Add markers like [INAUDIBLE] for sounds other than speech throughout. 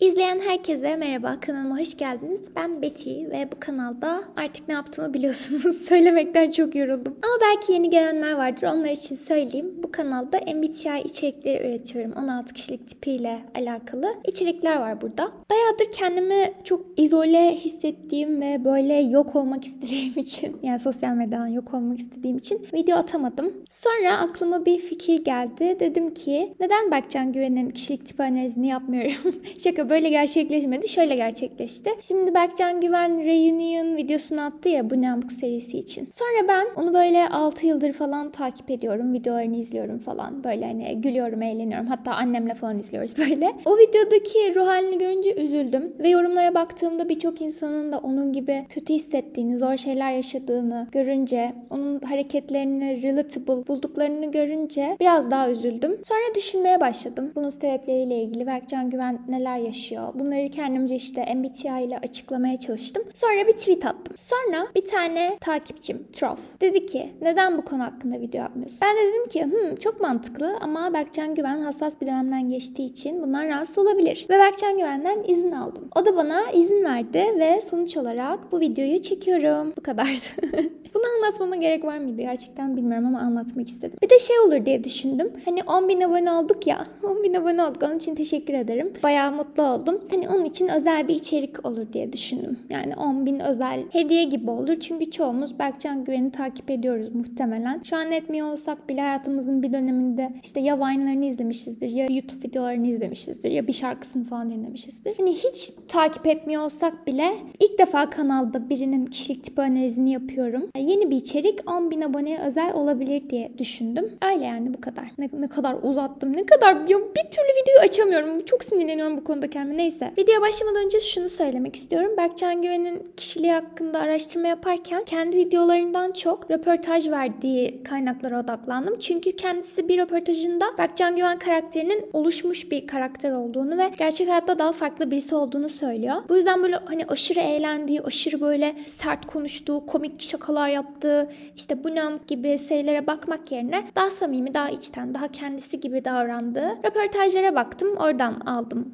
İzleyen herkese merhaba, kanalıma hoş geldiniz. Ben Betty ve bu kanalda artık ne yaptığımı biliyorsunuz. [LAUGHS] Söylemekten çok yoruldum. Ama belki yeni gelenler vardır, onlar için söyleyeyim. Bu kanalda MBTI içerikleri üretiyorum. 16 kişilik tipiyle alakalı içerikler var burada. Bayağıdır kendimi çok izole hissettiğim ve böyle yok olmak [LAUGHS] istediğim için, yani sosyal medyadan yok olmak istediğim için video atamadım. Sonra aklıma bir fikir geldi. Dedim ki neden Berkcan Güven'in kişilik tipi analizini yapmıyorum? [LAUGHS] Şaka böyle gerçekleşmedi. Şöyle gerçekleşti. Şimdi Berkcan Güven Reunion videosunu attı ya bu ne amık serisi için. Sonra ben onu böyle 6 yıldır falan takip ediyorum. Videolarını izliyorum falan. Böyle hani gülüyorum, eğleniyorum. Hatta annemle falan izliyoruz [LAUGHS] böyle. O videodaki ruh halini görünce üzüldüm. Ve yorumlara baktığımda birçok insanın da onun gibi kötü hissettiğini, zor şeyler yaşadığını görünce, onun hareketlerini relatable bulduklarını görünce biraz daha üzüldüm. Sonra düşünmeye başladım. Bunun sebepleriyle ilgili Berkcan Güven neler yaşıyor? Bunları kendimce işte MBTI ile açıklamaya çalıştım. Sonra bir tweet attım. Sonra bir tane takipçim Trof dedi ki neden bu konu hakkında video yapmıyorsun? Ben de dedim ki hmm, çok mantıklı ama Berkcan Güven hassas bir dönemden geçtiği için bundan rahatsız olabilir. Ve Berkcan Güven'den izin aldım. O da bana izin verdi ve sonuç olarak bu videoyu çekiyorum. Bu kadardı. [LAUGHS] Bunu anlatmama gerek var mıydı gerçekten bilmiyorum ama anlatmak istedim. Bir de şey olur diye düşündüm. Hani 10 bin abone olduk ya. [LAUGHS] 10 bin abone olduk. Onun için teşekkür ederim. Bayağı mutlu oldum. Hani onun için özel bir içerik olur diye düşündüm. Yani 10 bin özel hediye gibi olur. Çünkü çoğumuz Berkcan Güven'i takip ediyoruz muhtemelen. Şu an etmiyor olsak bile hayatımızın bir döneminde işte ya Vine'larını izlemişizdir ya YouTube videolarını izlemişizdir ya bir şarkısını falan dinlemişizdir. Hani hiç takip etmiyor olsak bile ilk defa kanalda birinin kişilik tipi analizini yapıyorum. Yeni bir içerik 10 bin aboneye özel olabilir diye düşündüm. Öyle yani bu kadar. Ne, ne kadar uzattım. Ne kadar ya bir türlü videoyu açamıyorum. Çok sinirleniyorum bu konuda kendime. Neyse. Videoya başlamadan önce şunu söylemek istiyorum. Berkcan Güven'in kişiliği hakkında araştırma yaparken kendi videolarından çok röportaj verdiği kaynaklara odaklandım. Çünkü kendisi bir röportajında Berkcan Güven karakterinin oluşmuş bir karakter olduğunu ve gerçek hayatta daha farklı birisi olduğunu söylüyor. Bu yüzden böyle hani aşırı eğlendiği, aşırı böyle sert konuştuğu, komik şakalar yaptığı, işte bu nam gibi şeylere bakmak yerine daha samimi, daha içten, daha kendisi gibi davrandığı röportajlara baktım. Oradan aldım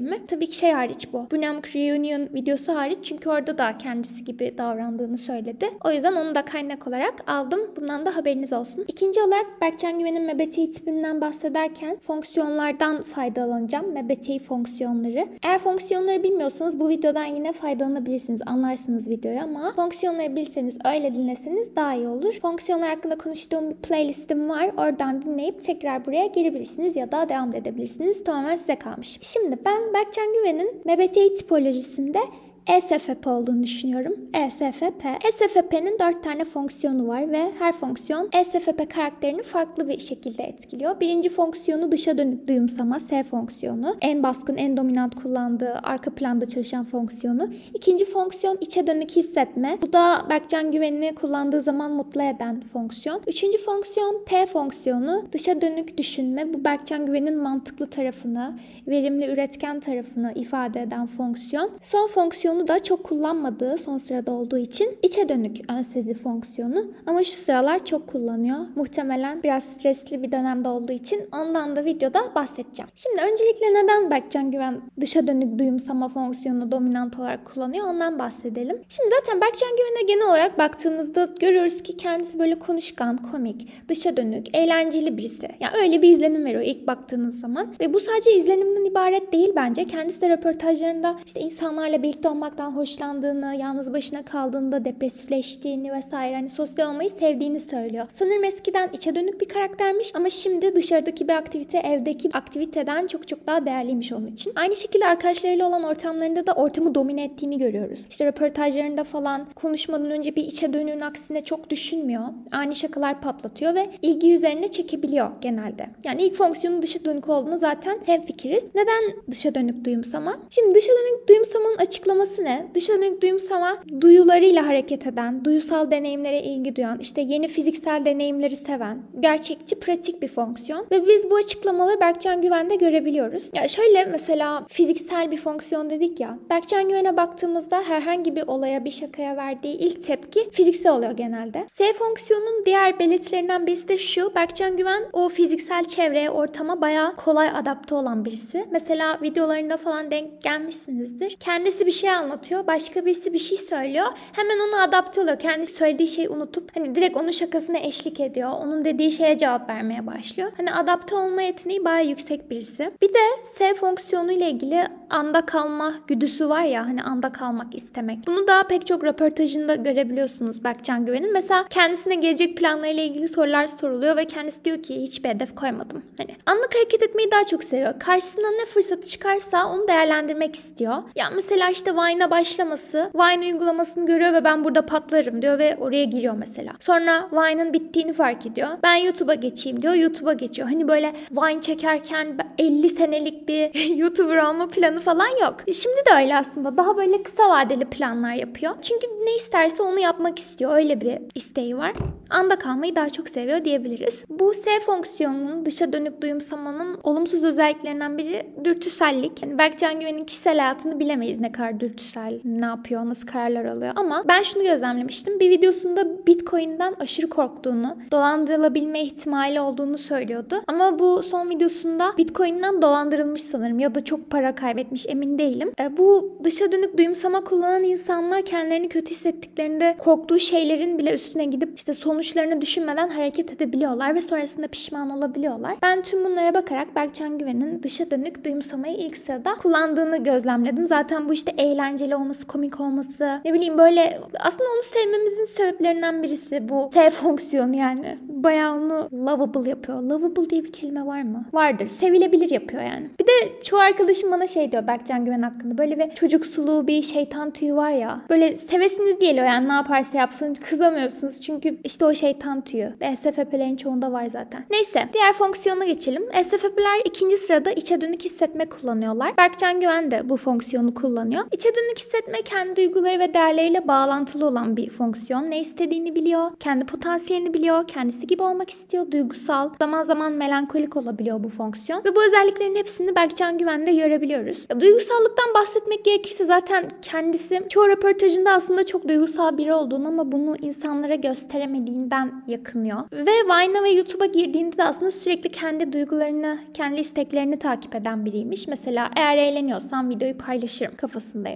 bilgilerimi. Tabii ki şey hariç bu. Bu nam Reunion videosu hariç çünkü orada da kendisi gibi davrandığını söyledi. O yüzden onu da kaynak olarak aldım. Bundan da haberiniz olsun. İkinci olarak Berkcan Güven'in MBTI tipinden bahsederken fonksiyonlardan faydalanacağım. MBTI fonksiyonları. Eğer fonksiyonları bilmiyorsanız bu videodan yine faydalanabilirsiniz. Anlarsınız videoyu ama fonksiyonları bilseniz öyle dinleseniz daha iyi olur. Fonksiyonlar hakkında konuştuğum bir playlistim var. Oradan dinleyip tekrar buraya gelebilirsiniz ya da devam edebilirsiniz. Tamamen size kalmış. Şimdi ben Berkcan Güven'in MBTI tipolojisinde ESFP olduğunu düşünüyorum. ESFP. ESFP'nin 4 tane fonksiyonu var ve her fonksiyon ESFP karakterini farklı bir şekilde etkiliyor. Birinci fonksiyonu dışa dönük duyumsama S fonksiyonu. En baskın, en dominant kullandığı arka planda çalışan fonksiyonu. İkinci fonksiyon içe dönük hissetme. Bu da Berkcan Güven'i kullandığı zaman mutlu eden fonksiyon. Üçüncü fonksiyon T fonksiyonu. Dışa dönük düşünme. Bu Berkcan Güven'in mantıklı tarafını, verimli üretken tarafını ifade eden fonksiyon. Son fonksiyon fonksiyonu da çok kullanmadığı son sırada olduğu için içe dönük ön sezi fonksiyonu ama şu sıralar çok kullanıyor. Muhtemelen biraz stresli bir dönemde olduğu için ondan da videoda bahsedeceğim. Şimdi öncelikle neden Berkcan Güven dışa dönük duyumsama fonksiyonunu dominant olarak kullanıyor ondan bahsedelim. Şimdi zaten Berkcan Güven'e genel olarak baktığımızda görüyoruz ki kendisi böyle konuşkan, komik, dışa dönük, eğlenceli birisi. Yani öyle bir izlenim veriyor ilk baktığınız zaman. Ve bu sadece izlenimden ibaret değil bence. Kendisi de röportajlarında işte insanlarla birlikte olmak olmaktan hoşlandığını, yalnız başına kaldığında depresifleştiğini vesaire hani sosyal olmayı sevdiğini söylüyor. Sanırım eskiden içe dönük bir karaktermiş ama şimdi dışarıdaki bir aktivite evdeki aktiviteden çok çok daha değerliymiş onun için. Aynı şekilde arkadaşlarıyla olan ortamlarında da ortamı domine ettiğini görüyoruz. İşte röportajlarında falan konuşmadan önce bir içe dönüğün aksine çok düşünmüyor. Ani şakalar patlatıyor ve ilgi üzerine çekebiliyor genelde. Yani ilk fonksiyonun dışa dönük olduğunu zaten hem fikiriz. Neden dışa dönük duyumsama? Şimdi dışa dönük duyumsamanın açıklaması duyumsaması ne? Dışa dönük duyumsama duyularıyla hareket eden, duyusal deneyimlere ilgi duyan, işte yeni fiziksel deneyimleri seven, gerçekçi, pratik bir fonksiyon. Ve biz bu açıklamaları Berkcan Güven'de görebiliyoruz. Ya şöyle mesela fiziksel bir fonksiyon dedik ya. Berkcan Güven'e baktığımızda herhangi bir olaya, bir şakaya verdiği ilk tepki fiziksel oluyor genelde. S fonksiyonun diğer belirtilerinden birisi de şu. Berkcan Güven o fiziksel çevreye, ortama bayağı kolay adapte olan birisi. Mesela videolarında falan denk gelmişsinizdir. Kendisi bir şey anlatıyor, başka birisi bir şey söylüyor. Hemen ona adapte oluyor. Kendisi söylediği şeyi unutup hani direkt onun şakasına eşlik ediyor. Onun dediği şeye cevap vermeye başlıyor. Hani adapte olma yeteneği bayağı yüksek birisi. Bir de S fonksiyonu ile ilgili anda kalma güdüsü var ya hani anda kalmak istemek. Bunu da pek çok röportajında görebiliyorsunuz Berkcan Güven'in. Mesela kendisine gelecek planlarıyla ilgili sorular soruluyor ve kendisi diyor ki hiçbir hedef koymadım. Hani anlık hareket etmeyi daha çok seviyor. Karşısına ne fırsatı çıkarsa onu değerlendirmek istiyor. Ya mesela işte Vine'a başlaması, Vine uygulamasını görüyor ve ben burada patlarım diyor ve oraya giriyor mesela. Sonra Vine'ın bittiğini fark ediyor. Ben YouTube'a geçeyim diyor. YouTube'a geçiyor. Hani böyle Vine çekerken 50 senelik bir [LAUGHS] YouTuber olma planı falan yok. E şimdi de öyle aslında. Daha böyle kısa vadeli planlar yapıyor. Çünkü ne isterse onu yapmak istiyor. Öyle bir isteği var. Anda kalmayı daha çok seviyor diyebiliriz. Bu S fonksiyonunun dışa dönük duyumsamanın olumsuz özelliklerinden biri dürtüsellik. Yani Berkcan Güven'in kişisel hayatını bilemeyiz ne kadar dürtüsel, ne yapıyor, nasıl kararlar alıyor. Ama ben şunu gözlemlemiştim. Bir videosunda Bitcoin'den aşırı korktuğunu, dolandırılabilme ihtimali olduğunu söylüyordu. Ama bu son videosunda Bitcoin'den dolandırılmış sanırım ya da çok para kaybetmiş emin değilim. E, bu dışa dönük duyumsama kullanan insanlar kendilerini kötü hissettiklerinde korktuğu şeylerin bile üstüne gidip işte sonuçlarını düşünmeden hareket edebiliyorlar ve sonrasında pişman olabiliyorlar. Ben tüm bunlara bakarak Berkcan Güven'in dışa dönük duyumsamayı ilk sırada kullandığını gözlemledim. Zaten bu işte eğlenceli olması, komik olması, ne bileyim böyle aslında onu sevmemizin sebeplerinden birisi bu T [LAUGHS] fonksiyonu yani. Bayağı onu lovable yapıyor. Lovable diye bir kelime var mı? Vardır. Sevilebilir yapıyor yani. Bir de çoğu arkadaşım bana şey diyor Berkcan Güven hakkında. Böyle bir çocuksuluğu bir şeytan tüyü var ya. Böyle sevesiniz geliyor yani ne yaparsa yapsın kızamıyorsunuz. Çünkü işte o şeytan tüyü. SFP'lerin çoğunda var zaten. Neyse diğer fonksiyona geçelim. SFP'ler ikinci sırada içe dönük hissetme kullanıyorlar. Berkcan Güven de bu fonksiyonu kullanıyor. İçe dönük hissetme kendi duyguları ve değerleriyle bağlantılı olan bir fonksiyon. Ne istediğini biliyor, kendi potansiyelini biliyor, kendisi gibi olmak istiyor, duygusal, zaman zaman melankolik olabiliyor bu fonksiyon. Ve bu özelliklerin hepsini Berkcan Güven'de görebiliyoruz. Ya, duygusallıktan bahsetmek gerekirse zaten kendisi çoğu röportajında aslında çok duygusal biri olduğunu ama bunu insanlara gösteremediğinden yakınıyor. Ve Vine'a ve YouTube'a girdiğinde de aslında sürekli kendi duygularını, kendi isteklerini takip eden biriymiş. Mesela eğer eğleniyorsam videoyu paylaşırım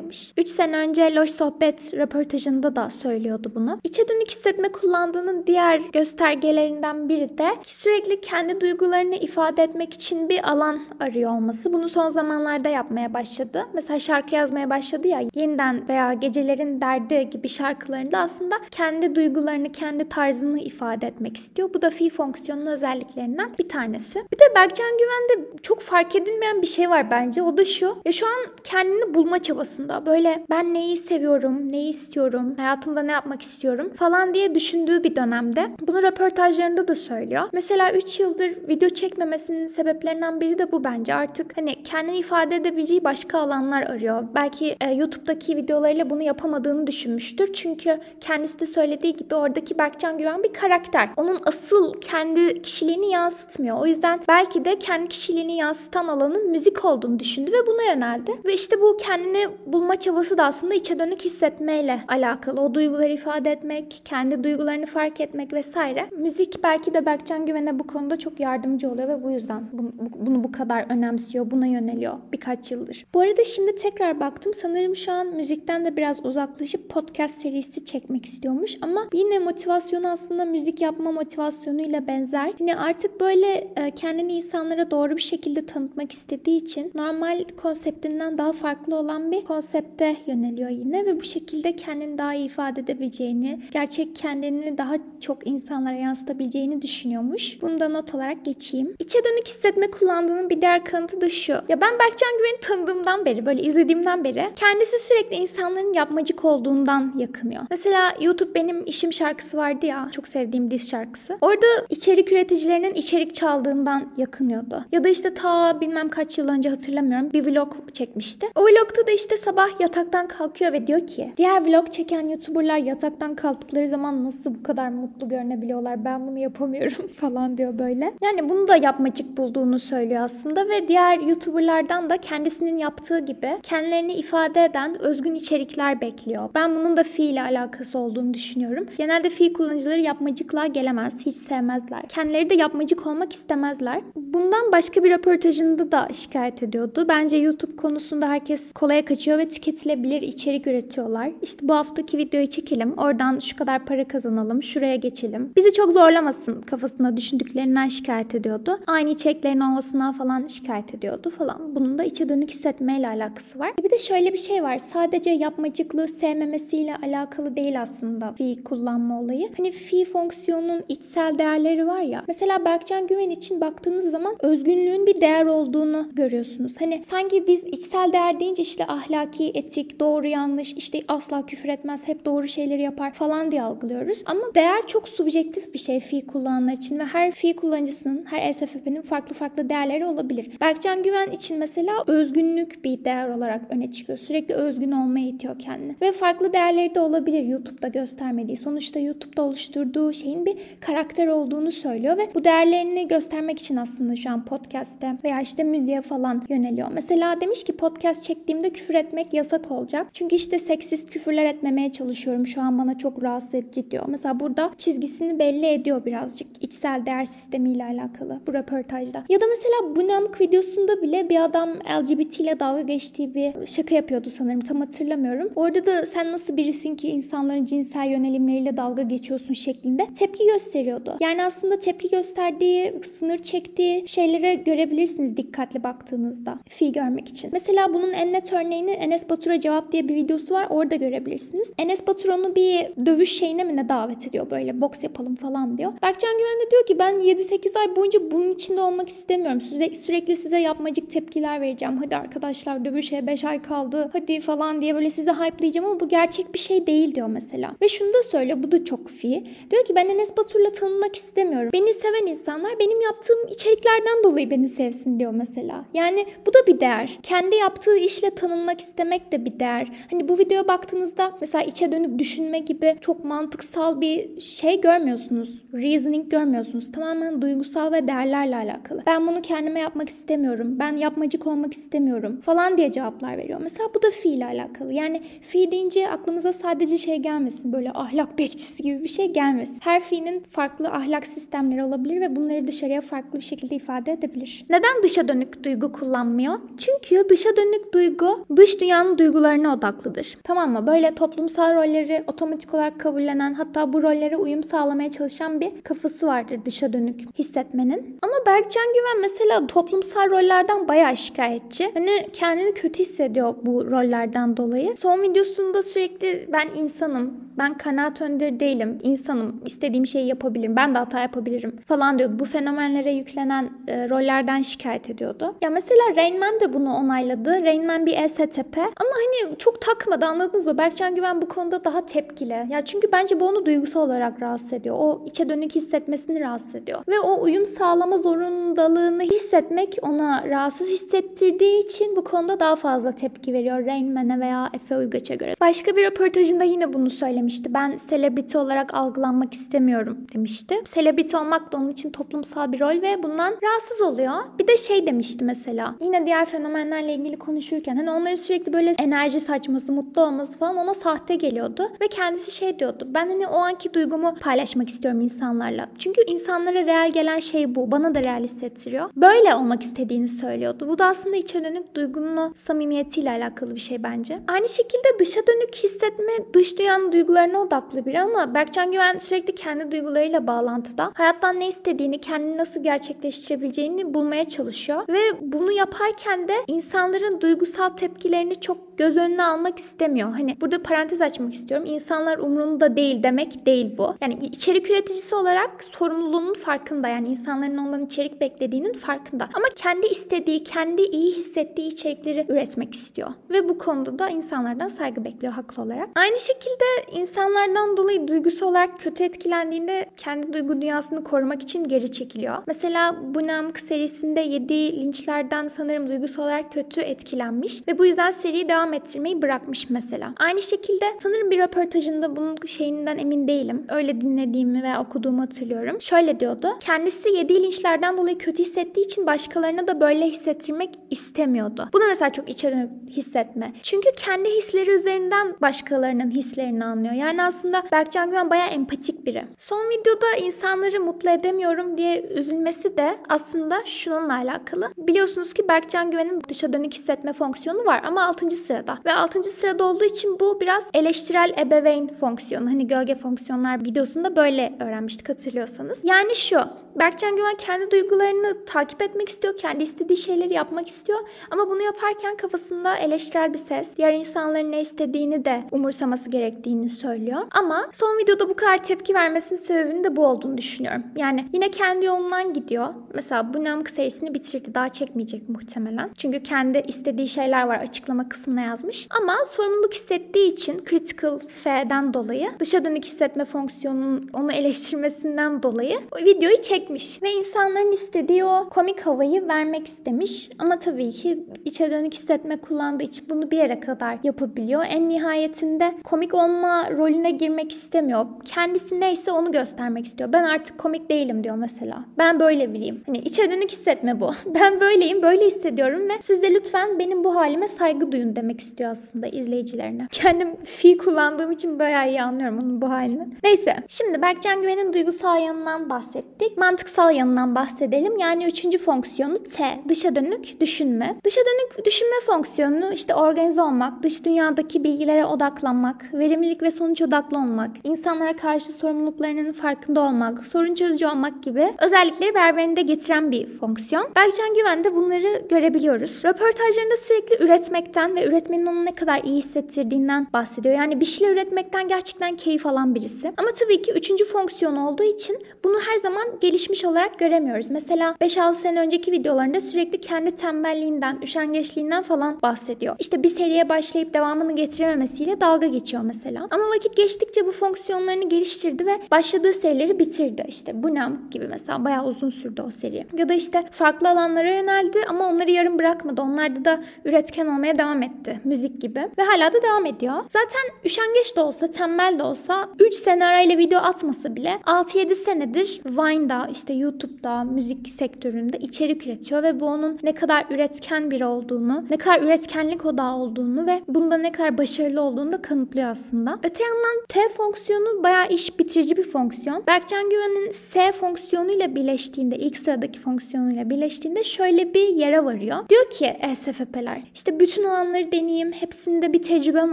kafasındaymış. 3 sene önce Loş Sohbet röportajında da söylüyordu bunu. İçe dönük hissetme kullandığının diğer göstergelerinden biri de sürekli kendi duygularını ifade etmek için bir alan arıyor olması. Bunu son zamanlarda yapmaya başladı. Mesela şarkı yazmaya başladı ya yeniden veya gecelerin derdi gibi şarkılarında aslında kendi duygularını, kendi tarzını ifade etmek istiyor. Bu da fi fonksiyonunun özelliklerinden bir tanesi. Bir de Berkcan Güven'de çok fark edilmeyen bir şey var bence. O da şu. Ya şu an kendini bulma çabasında. Böyle ben neyi seviyorum, neyi istiyorum, hayatımda ne yapmak istiyorum falan diye düşündüğü bir dönemde. Bunu röportajlarında da söylüyor. Mesela 3 yıldır video çekmemesinin sebeplerinden biri de bu bence. Artık hani kendini ifade edebileceği başka alanlar arıyor. Belki e, YouTube'daki videolarıyla bunu yapamadığını düşünmüştür. Çünkü kendisi de söylediği gibi oradaki Berkcan Güven bir karakter. Onun asıl kendi kişiliğini yansıtmıyor. O yüzden belki de kendi kişiliğini yansıtan alanın müzik olduğunu düşündü ve buna yöneldi. Ve işte bu kendini bulma çabası da aslında içe dönük hissetmeyle alakalı. O duyguları ifade etmek, kendi duygularını fark etmek vesaire. Müzik belki de Berkcan Güven'e bu konuda çok yardımcı oluyor ve bu yüzden bunu, bunu bu kadar önemsiyor, buna yöneliyor birkaç yıldır. Bu arada şimdi tekrar baktım. Sanırım şu an müzikten de biraz uzaklaşıp podcast serisi çekmek istiyormuş ama yine motivasyonu aslında müzik yapma motivasyonuyla benzer. Hani artık böyle e, kendini insanlara doğru bir şekilde tanıtmak istediği için normal konseptinden daha farklı olan bir konsepte yöneliyor yine ve bu şekilde kendini daha iyi ifade edebileceğini, gerçek kendini daha çok insanlara yansıtabileceğini düşünüyormuş. Bunu da not olarak geçeyim. İçe dönük hissetme kullandığının bir diğer kanıtı da şu. Ya ben Berkcan Güven'i tanıdığımdan beri, böyle izlediğimden beri kendisi sürekli insanların yapmacık olduğundan yakınıyor. Mesela YouTube benim işim şarkısı vardı ya, çok sevdiğim diz şarkısı. Orada içerik üreticilerinin içerik çaldığından yakınıyordu. Ya da işte ta bilmem kaç yıl önce hatırlamıyorum bir vlog çekmişti. O vlogta da işte sabah sabah yataktan kalkıyor ve diyor ki diğer vlog çeken YouTuber'lar yataktan kalktıkları zaman nasıl bu kadar mutlu görünebiliyorlar ben bunu yapamıyorum [LAUGHS] falan diyor böyle. Yani bunu da yapmacık bulduğunu söylüyor aslında ve diğer YouTuber'lardan da kendisinin yaptığı gibi kendilerini ifade eden özgün içerikler bekliyor. Ben bunun da fi ile alakası olduğunu düşünüyorum. Genelde fi kullanıcıları yapmacıklığa gelemez, hiç sevmezler. Kendileri de yapmacık olmak istemezler. Bundan başka bir röportajında da şikayet ediyordu. Bence YouTube konusunda herkes kolaya kaçıyor ve tüketilebilir içerik üretiyorlar. İşte bu haftaki videoyu çekelim, oradan şu kadar para kazanalım, şuraya geçelim. Bizi çok zorlamasın kafasında düşündüklerinden şikayet ediyordu. Aynı içeriklerin olmasından falan şikayet ediyordu falan. Bunun da içe dönük hissetmeyle alakası var. Bir de şöyle bir şey var. Sadece yapmacıklığı sevmemesiyle alakalı değil aslında fi kullanma olayı. Hani fi fonksiyonunun içsel değerleri var ya. Mesela Berkcan Güven için baktığınız zaman özgünlüğün bir değer olduğunu görüyorsunuz. Hani sanki biz içsel değer deyince işte ahlaki, etik, doğru yanlış, işte asla küfür etmez, hep doğru şeyleri yapar falan diye algılıyoruz. Ama değer çok subjektif bir şey fi kullananlar için ve her fi kullanıcısının, her SFP'nin farklı farklı değerleri olabilir. Berkcan Güven için mesela özgünlük bir değer olarak öne çıkıyor. Sürekli özgün olmaya itiyor kendini. Ve farklı değerleri de olabilir YouTube'da göstermediği. Sonuçta YouTube'da oluşturduğu şeyin bir karakter olduğunu söylüyor ve bu değerlerini göstermek için aslında şu an podcast'te veya işte müziğe falan yöneliyor. Mesela demiş ki podcast çektiğimde küfür etmek yasak olacak. Çünkü işte seksist küfürler etmemeye çalışıyorum. Şu an bana çok rahatsız edici diyor. Mesela burada çizgisini belli ediyor birazcık. içsel değer sistemiyle alakalı bu röportajda. Ya da mesela bu Namk videosunda bile bir adam LGBT ile dalga geçtiği bir şaka yapıyordu sanırım. Tam hatırlamıyorum. Orada da sen nasıl birisin ki insanların cinsel yönelimleriyle dalga geçiyorsun şeklinde tepki gösteriyordu. Yani aslında tepki gösterdiği, sınır çektiği şeylere görebilirsiniz dikkatli baktığınızda. Fi görmek için. Mesela bunun en net örneğini Enes Batur'a cevap diye bir videosu var. Orada görebilirsiniz. Enes Batur onu bir dövüş şeyine mi ne davet ediyor böyle boks yapalım falan diyor. Berkcan Güven de diyor ki ben 7-8 ay boyunca bunun içinde olmak istemiyorum. Sürekli, sürekli size yapmacık tepkiler vereceğim. Hadi arkadaşlar dövüşe 5 ay kaldı. Hadi falan diye böyle sizi hype'layacağım ama bu gerçek bir şey değil diyor mesela. Ve şunu da söyle bu da çok fi. Diyor ki ben Enes Batur'la tanınmak istemiyorum. Beni seven insanlar benim yaptığım içeriklerden dolayı beni sevsin diyor mesela. Yani bu da bir değer. Kendi yaptığı işle tanınmak istemek de bir değer. Hani bu videoya baktığınızda mesela içe dönük düşünme gibi çok mantıksal bir şey görmüyorsunuz. Reasoning görmüyorsunuz. Tamamen duygusal ve değerlerle alakalı. Ben bunu kendime yapmak istemiyorum. Ben yapmacık olmak istemiyorum falan diye cevaplar veriyor. Mesela bu da fi ile alakalı. Yani fi deyince aklımıza sadece şey gelmesin. Böyle ahlak bekçisi gibi bir şey gelmesin. Her fi'nin farklı ahlak sistemleri olabilir ve bunları dışarıya farklı bir şekilde ifade edebilir. Neden dışa dönük duygu kullanmıyor? Çünkü dışa dönük duygu dış dünyanın duygularına odaklıdır. Tamam mı? Böyle toplumsal rolleri otomatik olarak kabullenen hatta bu rollere uyum sağlamaya çalışan bir kafası vardır dışa dönük hissetmenin. Ama Berkcan Güven mesela toplumsal rollerden bayağı şikayetçi. Hani kendini kötü hissediyor bu rollerden dolayı. Son videosunda sürekli ben insanım, ben kanaat önderi değilim, insanım, istediğim şeyi yapabilirim, ben de hata yapabilirim falan diyordu. Bu fenomenlere yüklenen e, rollerden şikayet ediyordu. Ya mesela Rain Man de bunu onayladı. Rain Man bir ESTP ama hani çok takmadı anladınız mı? Berkcan Güven bu konuda daha tepkili. Ya çünkü bence bu onu duygusal olarak rahatsız ediyor. O içe dönük hissetmesini rahatsız ediyor. Ve o uyum sağlama zorundalığını hissetmek ona rahatsız hissettirdiği için bu konuda daha fazla tepki veriyor Rain Man'e veya Efe Uygaç'a göre. Başka bir röportajında yine bunu söylemişti. Ben selebriti olarak algılanmak istemiyorum demişti. Selebriti olmak da onun için toplumsal bir rol ve bundan rahatsız oluyor. Bir de şey demişti mesela. Yine diğer fenomenlerle ilgili konuşurken hani onların sürekli böyle enerji saçması, mutlu olması falan ona sahte geliyordu. Ve kendisi şey diyordu. Ben hani o anki duygumu paylaşmak istiyorum insanlarla. Çünkü insanlara real gelen şey bu. Bana da real hissettiriyor. Böyle olmak istediğini söylüyordu. Bu da aslında içe dönük duygunun o samimiyetiyle alakalı bir şey bence. Aynı şekilde dışa dönük hissetme dış dünyanın duygularına odaklı biri ama Berkcan Güven sürekli kendi duygularıyla bağlantıda. Hayattan ne istediğini, kendini nasıl gerçekleştirebileceğini bulmaya çalışıyor. Ve bunu yaparken de insanların duygusal tepkilerini çok göz önüne almak istemiyor. Hani burada parantez açmak istiyorum. İnsanlar umrunda değil demek değil bu. Yani içerik üreticisi olarak sorumluluğunun farkında. Yani insanların ondan içerik beklediğinin farkında. Ama kendi istediği, kendi iyi hissettiği içerikleri üretmek istiyor. Ve bu konuda da insanlardan saygı bekliyor haklı olarak. Aynı şekilde insanlardan dolayı duygusal olarak kötü etkilendiğinde kendi duygu dünyasını korumak için geri çekiliyor. Mesela bu Namık serisinde yediği linçlerden sanırım duygusal olarak kötü etkilenmiş ve bu yüzden seriyi devam devam ettirmeyi bırakmış mesela. Aynı şekilde sanırım bir röportajında bunun şeyinden emin değilim. Öyle dinlediğimi ve okuduğumu hatırlıyorum. Şöyle diyordu. Kendisi yediği linçlerden dolayı kötü hissettiği için başkalarına da böyle hissettirmek istemiyordu. Bu da mesela çok içe hissetme. Çünkü kendi hisleri üzerinden başkalarının hislerini anlıyor. Yani aslında Berkcan Güven bayağı empatik biri. Son videoda insanları mutlu edemiyorum diye üzülmesi de aslında şununla alakalı. Biliyorsunuz ki Berkcan Güven'in dışa dönük hissetme fonksiyonu var ama 6. sırada. Ve 6. sırada olduğu için bu biraz eleştirel ebeveyn fonksiyonu. Hani gölge fonksiyonlar videosunda böyle öğrenmiştik hatırlıyorsanız. Yani şu. Berkcan Güven kendi duygularını takip etmek istiyor. Kendi istediği şeyleri yapmak istiyor. Ama bunu yaparken kafasında eleştirel bir ses. Diğer insanların ne istediğini de umursaması gerektiğini söylüyor. Ama son videoda bu kadar tepki vermesinin sebebinin de bu olduğunu düşünüyorum. Yani yine kendi yolundan gidiyor. Mesela bu Namık serisini bitirdi. Daha çekmeyecek muhtemelen. Çünkü kendi istediği şeyler var açıklama kısmına yazmış. Ama sorumluluk hissettiği için critical F'den dolayı dışa dönük hissetme fonksiyonunun onu eleştirmesinden dolayı o videoyu çekmiş. Ve insanların istediği o komik havayı vermek istemiş. Ama tabii ki içe dönük hissetme kullandığı için bunu bir yere kadar yapabiliyor. En nihayetinde komik olma rolüne girmek istemiyor. Kendisi neyse onu göstermek istiyor. Ben artık komik değilim diyor mesela. Ben böyle biriyim. Hani içe dönük hissetme bu. [LAUGHS] Ben böyleyim, böyle hissediyorum ve siz de lütfen benim bu halime saygı duyun demek istiyor aslında izleyicilerine. Kendim fi kullandığım için bayağı iyi anlıyorum onun bu halini. Neyse. Şimdi Berkcan Güven'in duygusal yanından bahsettik. Mantıksal yanından bahsedelim. Yani üçüncü fonksiyonu T. Dışa dönük düşünme. Dışa dönük düşünme fonksiyonu işte organize olmak, dış dünyadaki bilgilere odaklanmak, verimlilik ve sonuç odaklı olmak, insanlara karşı sorumluluklarının farkında olmak, sorun çözücü olmak gibi özellikleri beraberinde getiren bir fonksiyon. Berkcan Güven de bunları görebiliyoruz. Röportajlarında sürekli üretmekten ve üretmenin onu ne kadar iyi hissettirdiğinden bahsediyor. Yani bir şeyler üretmekten gerçekten keyif alan birisi. Ama tabii ki üçüncü fonksiyon olduğu için bunu her zaman gelişmiş olarak göremiyoruz. Mesela 5-6 sene önceki videolarında sürekli kendi tembelliğinden, üşengeçliğinden falan bahsediyor. İşte bir seriye başlayıp devamını getirememesiyle dalga geçiyor mesela. Ama vakit geçtikçe bu fonksiyonlarını geliştirdi ve başladığı serileri bitirdi. İşte bu ne gibi mesela bayağı uzun sürdü o seri. Ya da işte farklı alanlara yöneldi ama onları yarım bırakmadı. Onlarda da üretken olmaya devam etti. Müzik gibi. Ve hala da devam ediyor. Zaten üşengeç de olsa, tembel de olsa 3 sene arayla video atmasa bile 6-7 senedir Vine'da, işte YouTube'da, müzik sektöründe içerik üretiyor ve bu onun ne kadar üretken biri olduğunu, ne kadar üretkenlik odağı olduğunu ve bunda ne kadar başarılı olduğunu da kanıtlıyor aslında. Öte yandan T fonksiyonu bayağı iş bitirici bir fonksiyon. Berkcan Güven'in S fonksiyonuyla birleştiğinde, ilk sıradaki fonksiyonuyla birleştiğinde şöyle bir yere varıyor. Diyor ki ESFP'ler işte bütün alanları deneyeyim, hepsinde bir tecrübem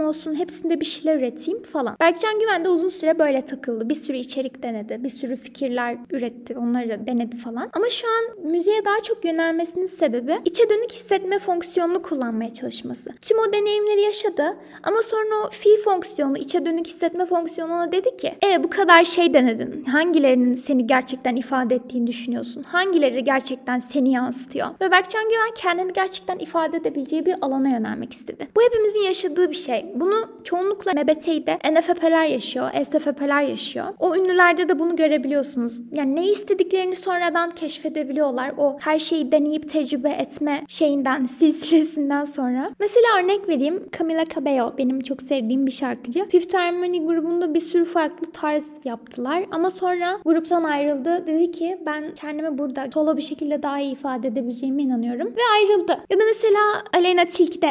olsun, hepsinde bir şeyler üreteyim falan. Berkcan Güven de uzun süre böyle takıldı. Bir sürü içerik denedi, bir sürü fikirler üretti, onları denedi falan. Ama şu an müziğe daha çok yönelmesinin sebebi içe dönük hissetme fonksiyonunu kullanmaya çalışması. Tüm o deneyimleri yaşadı ama sonra o fi fonksiyonu, içe dönük hissetme fonksiyonuna dedi ki e bu kadar şey denedin. Hangilerinin seni gerçekten ifade ettiğini düşünüyorsun? Hangileri gerçekten seni yansıtıyor? Ve Berkcan Güven kendini gerçekten ifade edebileceği bir alana yönelmek istedi. Bu hepimizin yaşadığı bir şey. Bunu çoğunlukla MBT'de NFP'ler yaşıyor, SFP'ler yaşıyor. O ünlülerde de bunu görebiliyorsunuz. Yani ne istediklerini sonradan keşfedebiliyorlar. O her şeyi deneyip tecrübe etme şeyinden, [LAUGHS] silsilesinden sonra. Mesela örnek vereyim. Camila Cabello benim çok sevdiğim bir şarkıcı. Fifth Harmony grubunda bir sürü farklı tarz yaptılar. Ama sonra gruptan ayrıldı. Dedi ki ben kendimi burada solo bir şekilde daha iyi ifade edebileceğime inanıyorum. Ve ayrıldı. Ya da mesela Aleyna Tilki de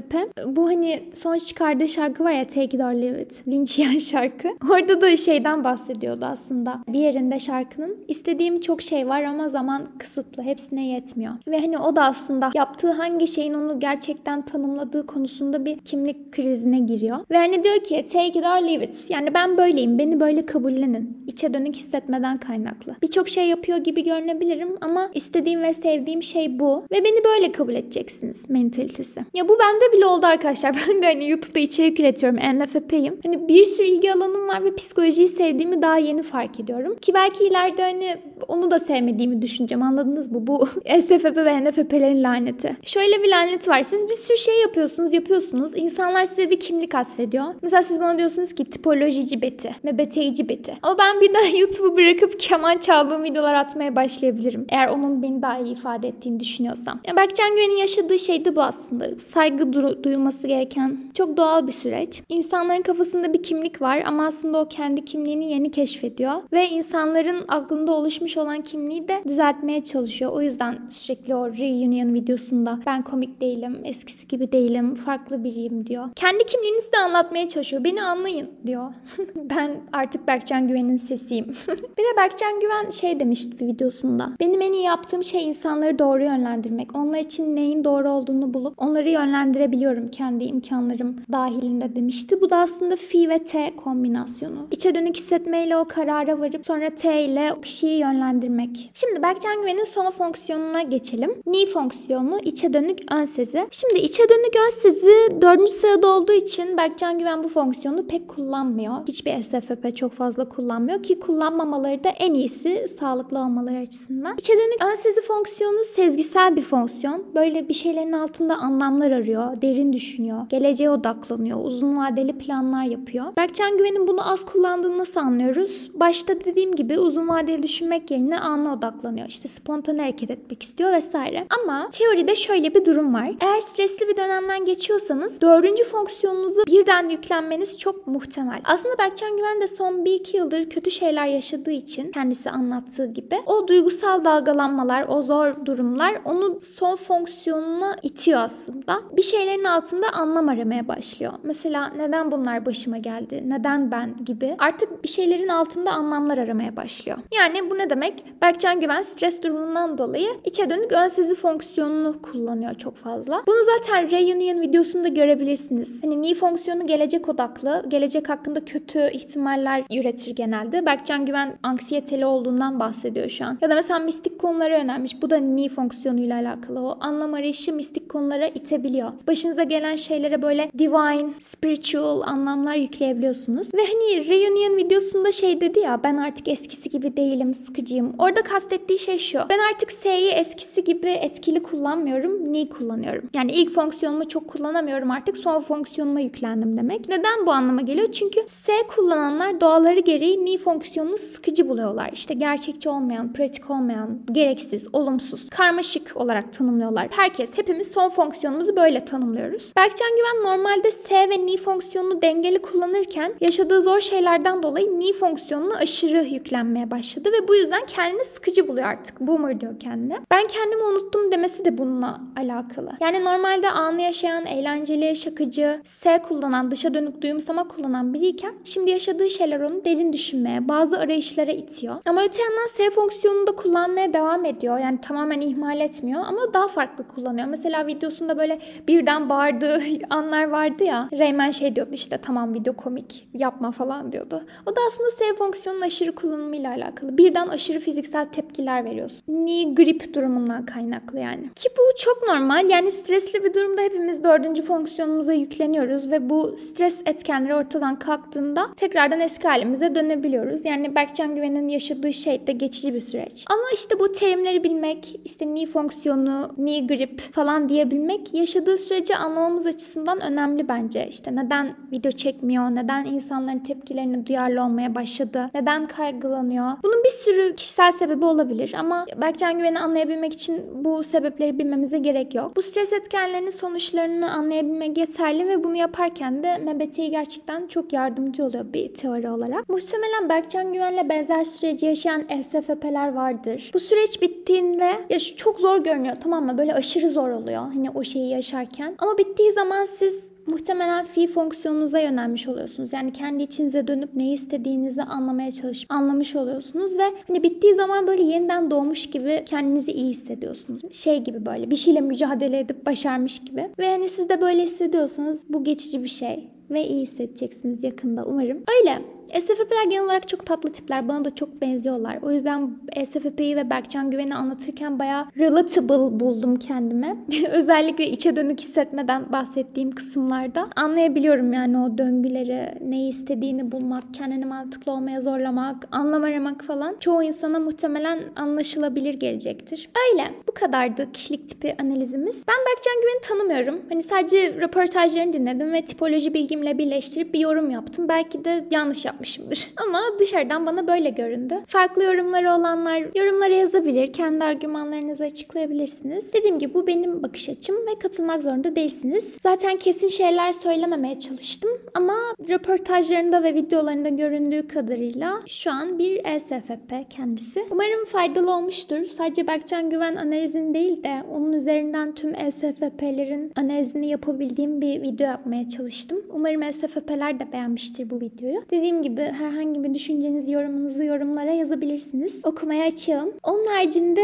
SFP. Bu hani son çıkardığı şarkı var ya Take It or Leave It. Linç yiyen şarkı. [LAUGHS] Orada da şeyden bahsediyordu aslında. Bir yerinde şarkının istediğim çok şey var ama zaman kısıtlı. Hepsine yetmiyor. Ve hani o da aslında yaptığı hangi şeyin onu gerçekten tanımladığı konusunda bir kimlik krizine giriyor. Ve hani diyor ki take it or leave it. Yani ben böyleyim. Beni böyle kabullenin. İçe dönük hissetmeden kaynaklı. Birçok şey yapıyor gibi görünebilirim ama istediğim ve sevdiğim şey bu. Ve beni böyle kabul edeceksiniz mentalitesi. Ya bu bende bile oldu arkadaşlar. [LAUGHS] Ben de hani YouTube'da içerik üretiyorum. NFP'yim. Hani bir sürü ilgi alanım var ve psikolojiyi sevdiğimi daha yeni fark ediyorum. Ki belki ileride hani onu da sevmediğimi düşüneceğim anladınız mı? Bu [LAUGHS] SFP ve NFP'lerin laneti. Şöyle bir lanet var. Siz bir sürü şey yapıyorsunuz, yapıyorsunuz. İnsanlar size bir kimlik atfediyor. Mesela siz bana diyorsunuz ki tipolojici beti, mebeteyici beti. Ama ben birden [LAUGHS] YouTube'u bırakıp keman çaldığım videolar atmaya başlayabilirim. Eğer onun beni daha iyi ifade ettiğini düşünüyorsam. Yani Berkcan Güven'in yaşadığı şey de bu aslında. Saygı duyulması gereken çok doğal bir süreç. İnsanların kafasında bir kimlik var ama aslında o kendi kimliğini yeni keşfediyor. Ve insanların aklında oluşmuş olan kimliği de düzeltmeye çalışıyor. O yüzden sürekli o reunion videosunda ben komik değilim, eskisi gibi değilim, farklı biriyim diyor. Kendi kimliğini size anlatmaya çalışıyor. Beni anlayın diyor. [LAUGHS] ben artık Berkcan Güven'in sesiyim. [LAUGHS] bir de Berkcan Güven şey demişti bir videosunda. Benim en iyi yaptığım şey insanları doğru yönlendirmek. Onlar için neyin doğru olduğunu bulup onları yönlendirebiliyorum kendi imkanlarım dahilinde demişti. Bu da aslında fi ve t kombinasyonu. İçe dönük hissetmeyle o karara varıp sonra t ile o kişiyi yönlendirmek. Şimdi Berkcan Güven'in son fonksiyonuna geçelim. Ni fonksiyonu içe dönük ön sezi. Şimdi içe dönük ön sezi dördüncü sırada olduğu için Berkcan Güven bu fonksiyonu pek kullanmıyor. Hiçbir SFP çok fazla kullanmıyor ki kullanmamaları da en iyisi sağlıklı olmaları açısından. İçe dönük ön sezi fonksiyonu sezgisel bir fonksiyon. Böyle bir şeylerin altında anlamlar arıyor, derin düşünüyor, geleceğe odaklanıyor, uzun vadeli planlar yapıyor. Berkcan Güven'in bunu az kullandığını nasıl anlıyoruz? Başta dediğim gibi uzun vadeli düşünmek yerine ana odaklanıyor. İşte spontane hareket etmek istiyor vesaire. Ama teoride şöyle bir durum var. Eğer stresli bir dönemden geçiyorsanız dördüncü fonksiyonunuzu birden yüklenmeniz çok muhtemel. Aslında Berkcan Güven de son bir iki yıldır kötü şeyler yaşadığı için kendisi anlattığı gibi o duygusal dalgalanmalar, o zor durumlar onu son fonksiyonuna itiyor aslında. Bir şeylerin altında anlam aramaya başlıyor. Mesela neden bunlar başıma geldi? Neden ben gibi. Artık bir şeylerin altında anlamlar aramaya başlıyor. Yani bu ne demek? Berkcan Güven stres durumundan dolayı içe dönük ön fonksiyonunu kullanıyor çok fazla. Bunu zaten Reunion videosunda görebilirsiniz. Hani ni fonksiyonu gelecek odaklı, gelecek hakkında kötü ihtimaller üretir genelde. Berkcan Güven anksiyeteli olduğundan bahsediyor şu an. Ya da mesela mistik konulara önermiş. Bu da ni fonksiyonuyla alakalı. O anlam arayışı mistik konulara itebiliyor. Başınıza gelen şeylere böyle divine, spiritual anlamlar yükleyebiliyorsunuz. Ve hani reunion videosunda şey dedi ya ben artık eskisi gibi değilim, sıkıcıyım. Orada kastettiği şey şu. Ben artık S'yi eskisi gibi etkili kullanmıyorum, ni kullanıyorum. Yani ilk fonksiyonumu çok kullanamıyorum artık son fonksiyonuma yüklendim demek. Neden bu anlama geliyor? Çünkü S kullananlar doğaları gereği ni fonksiyonunu sıkıcı buluyorlar. İşte gerçekçi olmayan, pratik olmayan, gereksiz, olumsuz, karmaşık olarak tanımlıyorlar. Herkes, hepimiz son fonksiyonumuzu böyle tanımlıyoruz. Berkcan Güven normalde S ve ni fonksiyonunu dengeli kullanırken yaşadığı zor şeylerden dolayı ni fonksiyonuna aşırı yüklenmeye başladı ve bu yüzden kendini sıkıcı buluyor artık. Boomer diyor kendine. Ben kendimi unuttum demesi de bununla alakalı. Yani normalde anı yaşayan, eğlenceli, şakacı, S kullanan, dışa dönük duyumsama kullanan biriyken şimdi yaşadığı şeyler onu derin düşünmeye, bazı arayışlara itiyor. Ama öte yandan S fonksiyonunu da kullanmaya devam ediyor. Yani tamamen ihmal etmiyor ama daha farklı kullanıyor. Mesela videosunda böyle birden bağırdığı [LAUGHS] anlar vardı ya. Reymen şey diyordu işte tamam video komik yapma falan diyordu. O da aslında S fonksiyonunun aşırı kullanımıyla alakalı. Birden aşırı fiziksel tepkiler veriyorsun. Ni grip durumundan kaynaklı yani. Ki bu çok normal. Yani stresli bir durumda hepimiz dördüncü fonksiyonumuza yükleniyoruz ve bu stres etkenleri ortadan kalktığında tekrardan eski halimize dönebiliyoruz. Yani Berkcan Güven'in yaşadığı şey de geçici bir süreç. Ama işte bu terimleri bilmek, işte ni fonksiyonu, ni grip falan diyebilmek yaşadığı süreci anlamamız açısından önemli bence. İşte neden video çekmiyor, neden insanların tepkilerine duyarlı olmaya başladı, neden kaygılanıyor. Bunun bir sürü kişisel sebebi olabilir ama Berkcan Güven'i anlayabilmek için bu sebepleri bilmemize gerek yok. Bu stres etkenlerinin sonuçlarını anlayabilmek yeterli ve bunu yaparken de MBT'yi gerçekten çok yardımcı oluyor bir teori olarak. Muhtemelen Berkcan Güven'le benzer süreci yaşayan SFP'ler vardır. Bu süreç bittiğinde ya çok zor görünüyor tamam mı? Böyle aşırı zor oluyor hani o şeyi yaşarken. Ama bittiği zaman siz muhtemelen fi fonksiyonunuza yönelmiş oluyorsunuz. Yani kendi içinize dönüp ne istediğinizi anlamaya çalışıp anlamış oluyorsunuz ve hani bittiği zaman böyle yeniden doğmuş gibi kendinizi iyi hissediyorsunuz. Şey gibi böyle bir şeyle mücadele edip başarmış gibi. Ve hani siz de böyle hissediyorsanız bu geçici bir şey ve iyi hissedeceksiniz yakında umarım. Öyle. SFP'ler genel olarak çok tatlı tipler. Bana da çok benziyorlar. O yüzden SFP'yi ve Berkcan Güven'i anlatırken bayağı relatable buldum kendime. [LAUGHS] Özellikle içe dönük hissetmeden bahsettiğim kısımlarda anlayabiliyorum yani o döngüleri, neyi istediğini bulmak, kendini mantıklı olmaya zorlamak, anlam aramak falan çoğu insana muhtemelen anlaşılabilir gelecektir. Öyle. Bu kadardı kişilik tipi analizimiz. Ben Berkcan Güven'i tanımıyorum. Hani sadece röportajlarını dinledim ve tipoloji bilgimle birleştirip bir yorum yaptım. Belki de yanlış yapmışımdır. [LAUGHS] Ama dışarıdan bana böyle göründü. Farklı yorumları olanlar yorumlara yazabilir. Kendi argümanlarınızı açıklayabilirsiniz. Dediğim gibi bu benim bakış açım ve katılmak zorunda değilsiniz. Zaten kesin şeyler söylememeye çalıştım ama röportajlarında ve videolarında göründüğü kadarıyla şu an bir ESFP kendisi. Umarım faydalı olmuştur. Sadece Berkcan Güven analizini değil de onun üzerinden tüm ESFP'lerin analizini yapabildiğim bir video yapmaya çalıştım. Umarım ESFP'ler de beğenmiştir bu videoyu. Dediğim gibi herhangi bir düşünceniz, yorumunuzu yorumlara yazabilirsiniz. Okumaya açığım. Onun haricinde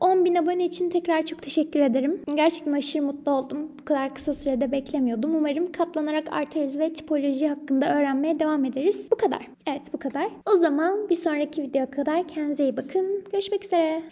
10.000 abone için tekrar çok teşekkür ederim. Gerçekten aşırı mutlu oldum. Bu kadar kısa sürede beklemiyordum. Umarım katlanarak artarız ve tipoloji hakkında öğrenmeye devam ederiz. Bu kadar. Evet bu kadar. O zaman bir sonraki videoya kadar kendinize iyi bakın. Görüşmek üzere.